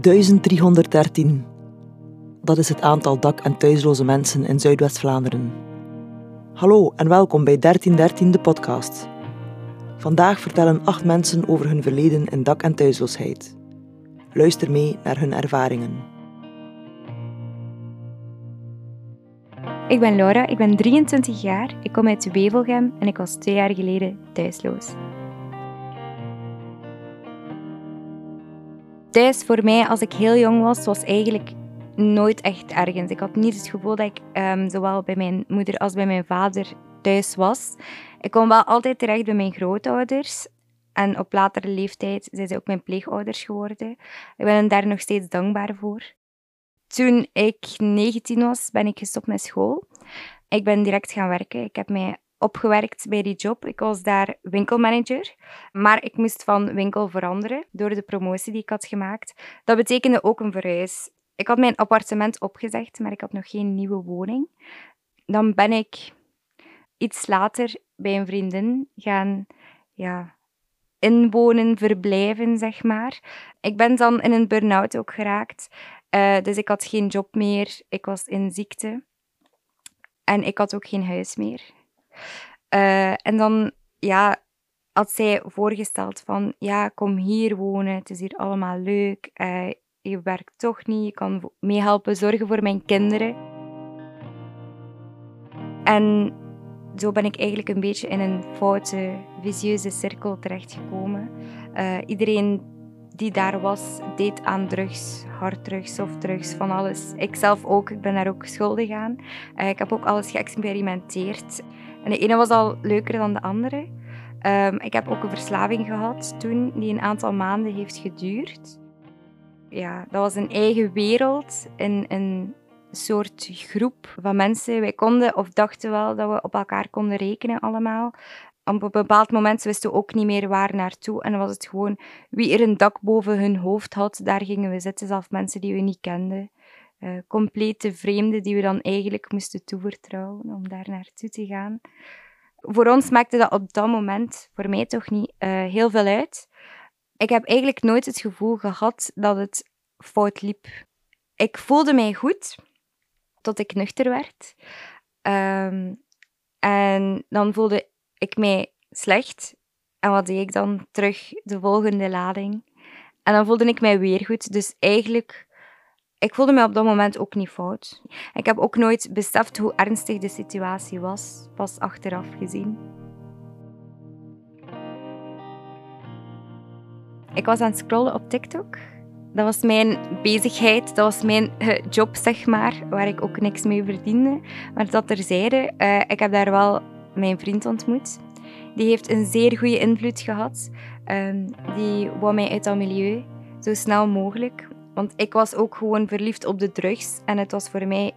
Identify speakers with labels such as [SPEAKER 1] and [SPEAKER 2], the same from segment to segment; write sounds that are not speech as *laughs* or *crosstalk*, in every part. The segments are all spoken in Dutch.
[SPEAKER 1] 1313. Dat is het aantal dak- en thuisloze mensen in Zuidwest-Vlaanderen. Hallo en welkom bij 1313 de podcast. Vandaag vertellen acht mensen over hun verleden in dak- en thuisloosheid. Luister mee naar hun ervaringen.
[SPEAKER 2] Ik ben Laura, ik ben 23 jaar, ik kom uit Wevelgem en ik was twee jaar geleden thuisloos. Thuis voor mij, als ik heel jong was, was eigenlijk nooit echt ergens. Ik had niet het gevoel dat ik um, zowel bij mijn moeder als bij mijn vader thuis was. Ik kwam wel altijd terecht bij mijn grootouders. En op latere leeftijd zijn ze ook mijn pleegouders geworden. Ik ben daar nog steeds dankbaar voor. Toen ik 19 was, ben ik gestopt met school. Ik ben direct gaan werken. Ik heb mij opgewerkt bij die job. Ik was daar winkelmanager, maar ik moest van winkel veranderen door de promotie die ik had gemaakt. Dat betekende ook een verhuis. Ik had mijn appartement opgezegd, maar ik had nog geen nieuwe woning. Dan ben ik iets later bij een vriendin gaan ja, inwonen, verblijven, zeg maar. Ik ben dan in een burn-out ook geraakt. Uh, dus ik had geen job meer. Ik was in ziekte. En ik had ook geen huis meer. Uh, en dan ja, had zij voorgesteld van, ja, kom hier wonen. Het is hier allemaal leuk. Uh, je werkt toch niet. Je kan meehelpen zorgen voor mijn kinderen. En zo ben ik eigenlijk een beetje in een foute, visieuze cirkel terechtgekomen. Uh, iedereen die daar was, deed aan drugs, harddrugs, softdrugs, van alles. Ik zelf ook, ik ben daar ook schuldig aan. Ik heb ook alles geëxperimenteerd. En de ene was al leuker dan de andere. Um, ik heb ook een verslaving gehad toen, die een aantal maanden heeft geduurd. Ja, dat was een eigen wereld, een, een soort groep van mensen. Wij konden of dachten wel dat we op elkaar konden rekenen allemaal op een bepaald moment wisten we ook niet meer waar naartoe. En was het gewoon wie er een dak boven hun hoofd had, daar gingen we zitten, zelfs mensen die we niet kenden. Uh, complete vreemden die we dan eigenlijk moesten toevertrouwen om daar naartoe te gaan. Voor ons maakte dat op dat moment, voor mij toch niet, uh, heel veel uit. Ik heb eigenlijk nooit het gevoel gehad dat het fout liep. Ik voelde mij goed tot ik nuchter werd. Um, en dan voelde ik mij slecht. En wat deed ik dan? Terug de volgende lading. En dan voelde ik mij weer goed. Dus eigenlijk, ik voelde me op dat moment ook niet fout. Ik heb ook nooit beseft hoe ernstig de situatie was, pas achteraf gezien. Ik was aan het scrollen op TikTok. Dat was mijn bezigheid, dat was mijn eh, job, zeg maar, waar ik ook niks mee verdiende. Maar dat terzijde, uh, ik heb daar wel mijn vriend ontmoet. Die heeft een zeer goede invloed gehad. Um, die wou mij uit dat milieu zo snel mogelijk. Want ik was ook gewoon verliefd op de drugs. En het was voor mij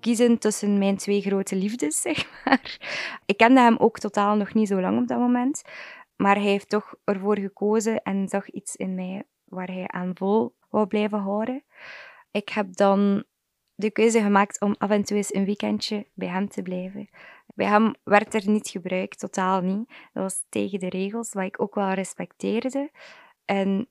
[SPEAKER 2] kiezen tussen mijn twee grote liefdes, *laughs* zeg maar. Ik kende hem ook totaal nog niet zo lang op dat moment. Maar hij heeft toch ervoor gekozen en zag iets in mij waar hij aan vol wou blijven houden. Ik heb dan de keuze gemaakt om af en toe eens een weekendje bij hem te blijven. Bij hem werd er niet gebruikt, totaal niet. Dat was tegen de regels, wat ik ook wel respecteerde. En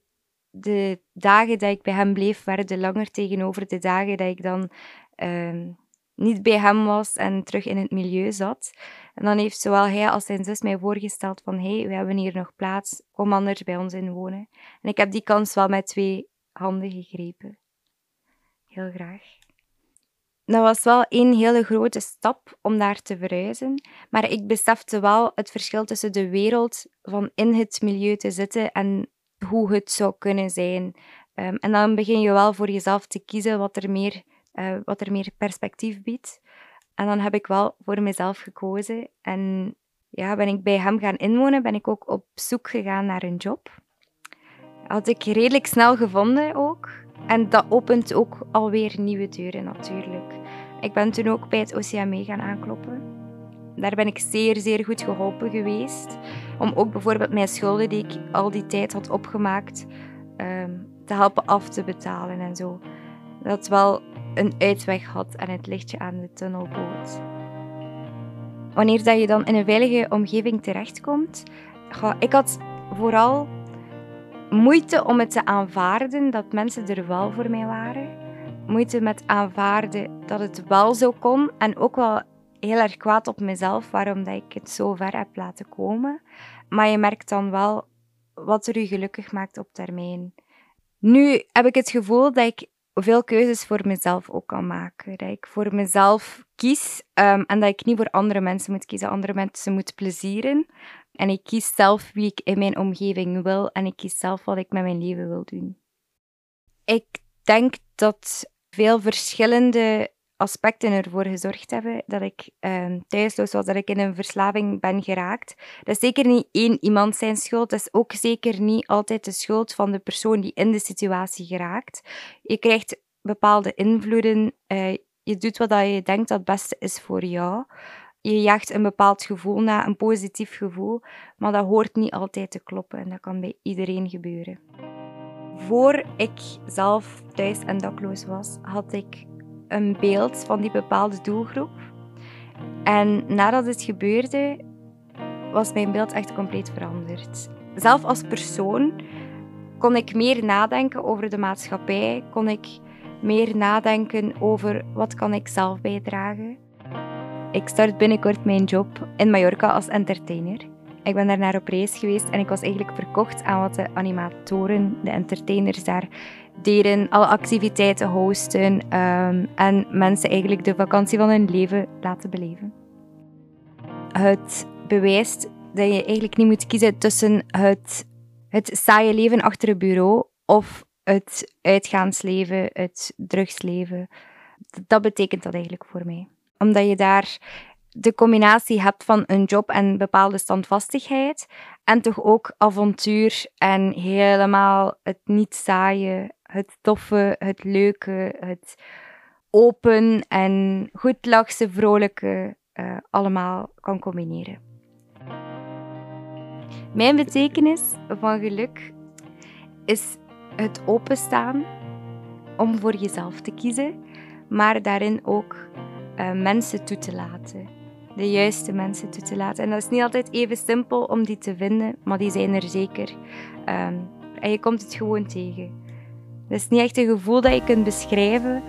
[SPEAKER 2] de dagen dat ik bij hem bleef, werden langer tegenover de dagen dat ik dan uh, niet bij hem was en terug in het milieu zat. En dan heeft zowel hij als zijn zus mij voorgesteld van hé, hey, we hebben hier nog plaats, kom anders bij ons inwonen. En ik heb die kans wel met twee handen gegrepen. Heel graag dat was wel een hele grote stap om daar te verhuizen. Maar ik besefte wel het verschil tussen de wereld van in het milieu te zitten en hoe het zou kunnen zijn. Um, en dan begin je wel voor jezelf te kiezen wat er meer, uh, wat er meer perspectief biedt. En dan heb ik wel voor mezelf gekozen. En ja, ben ik bij hem gaan inwonen, ben ik ook op zoek gegaan naar een job. Had ik redelijk snel gevonden ook. En dat opent ook alweer nieuwe deuren natuurlijk. Ik ben toen ook bij het OCME gaan aankloppen. Daar ben ik zeer, zeer goed geholpen geweest. Om ook bijvoorbeeld mijn schulden die ik al die tijd had opgemaakt, um, te helpen af te betalen en zo. Dat wel een uitweg had en het lichtje aan de tunnel bood. Wanneer dat je dan in een veilige omgeving terechtkomt, ik had vooral moeite om het te aanvaarden dat mensen er wel voor mij waren. Moeite met aanvaarden dat het wel zo kon. En ook wel heel erg kwaad op mezelf waarom dat ik het zo ver heb laten komen. Maar je merkt dan wel wat er je gelukkig maakt op termijn. Nu heb ik het gevoel dat ik veel keuzes voor mezelf ook kan maken. Dat ik voor mezelf kies ehm, en dat ik niet voor andere mensen moet kiezen, andere mensen moet plezieren. En ik kies zelf wie ik in mijn omgeving wil en ik kies zelf wat ik met mijn leven wil doen. Ik denk dat veel verschillende aspecten ervoor gezorgd hebben dat ik uh, thuisloos was, dat ik in een verslaving ben geraakt. Dat is zeker niet één iemand zijn schuld. Dat is ook zeker niet altijd de schuld van de persoon die in de situatie geraakt. Je krijgt bepaalde invloeden. Uh, je doet wat je denkt dat het beste is voor jou. Je jaagt een bepaald gevoel na, een positief gevoel, maar dat hoort niet altijd te kloppen en dat kan bij iedereen gebeuren. Voor ik zelf thuis en dakloos was, had ik een beeld van die bepaalde doelgroep. En nadat het gebeurde, was mijn beeld echt compleet veranderd. Zelf als persoon kon ik meer nadenken over de maatschappij, kon ik meer nadenken over wat kan ik zelf bijdragen. Ik start binnenkort mijn job in Mallorca als entertainer. Ik ben daar naar op reis geweest en ik was eigenlijk verkocht aan wat de animatoren, de entertainers daar deden, alle activiteiten hosten um, en mensen eigenlijk de vakantie van hun leven laten beleven. Het bewijst dat je eigenlijk niet moet kiezen tussen het, het saaie leven achter het bureau of het uitgaansleven, het drugsleven. Dat betekent dat eigenlijk voor mij. Omdat je daar de combinatie hebt van een job en bepaalde standvastigheid. En toch ook avontuur en helemaal het niet saaie, het toffe, het leuke, het open en goed lachse, vrolijke uh, allemaal kan combineren. Mijn betekenis van geluk is het openstaan om voor jezelf te kiezen, maar daarin ook uh, mensen toe te laten de juiste mensen toe te laten. En dat is niet altijd even simpel om die te vinden, maar die zijn er zeker. Ehm, en je komt het gewoon tegen. Het is niet echt een gevoel dat je kunt beschrijven,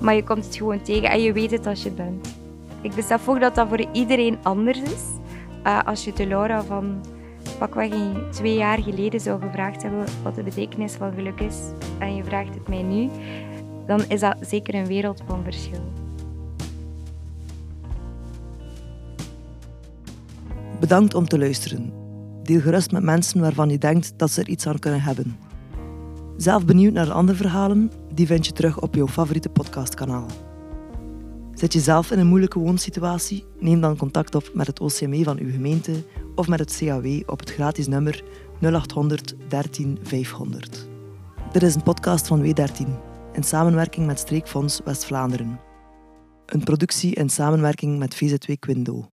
[SPEAKER 2] maar je komt het gewoon tegen en je weet het als je bent. Ik besef ook dat dat voor iedereen anders is. Uh, als je de Laura van pakweg twee jaar geleden zou gevraagd hebben wat de betekenis van geluk is, en je vraagt het mij nu, dan is dat zeker een wereld van verschil.
[SPEAKER 1] Bedankt om te luisteren. Deel gerust met mensen waarvan je denkt dat ze er iets aan kunnen hebben. Zelf benieuwd naar andere verhalen? Die vind je terug op jouw favoriete podcastkanaal. Zit je zelf in een moeilijke woonsituatie? Neem dan contact op met het OCME van uw gemeente of met het CAW op het gratis nummer 0800 13 500. Dit is een podcast van W13 in samenwerking met Streekfonds West-Vlaanderen. Een productie in samenwerking met VZW Quindo.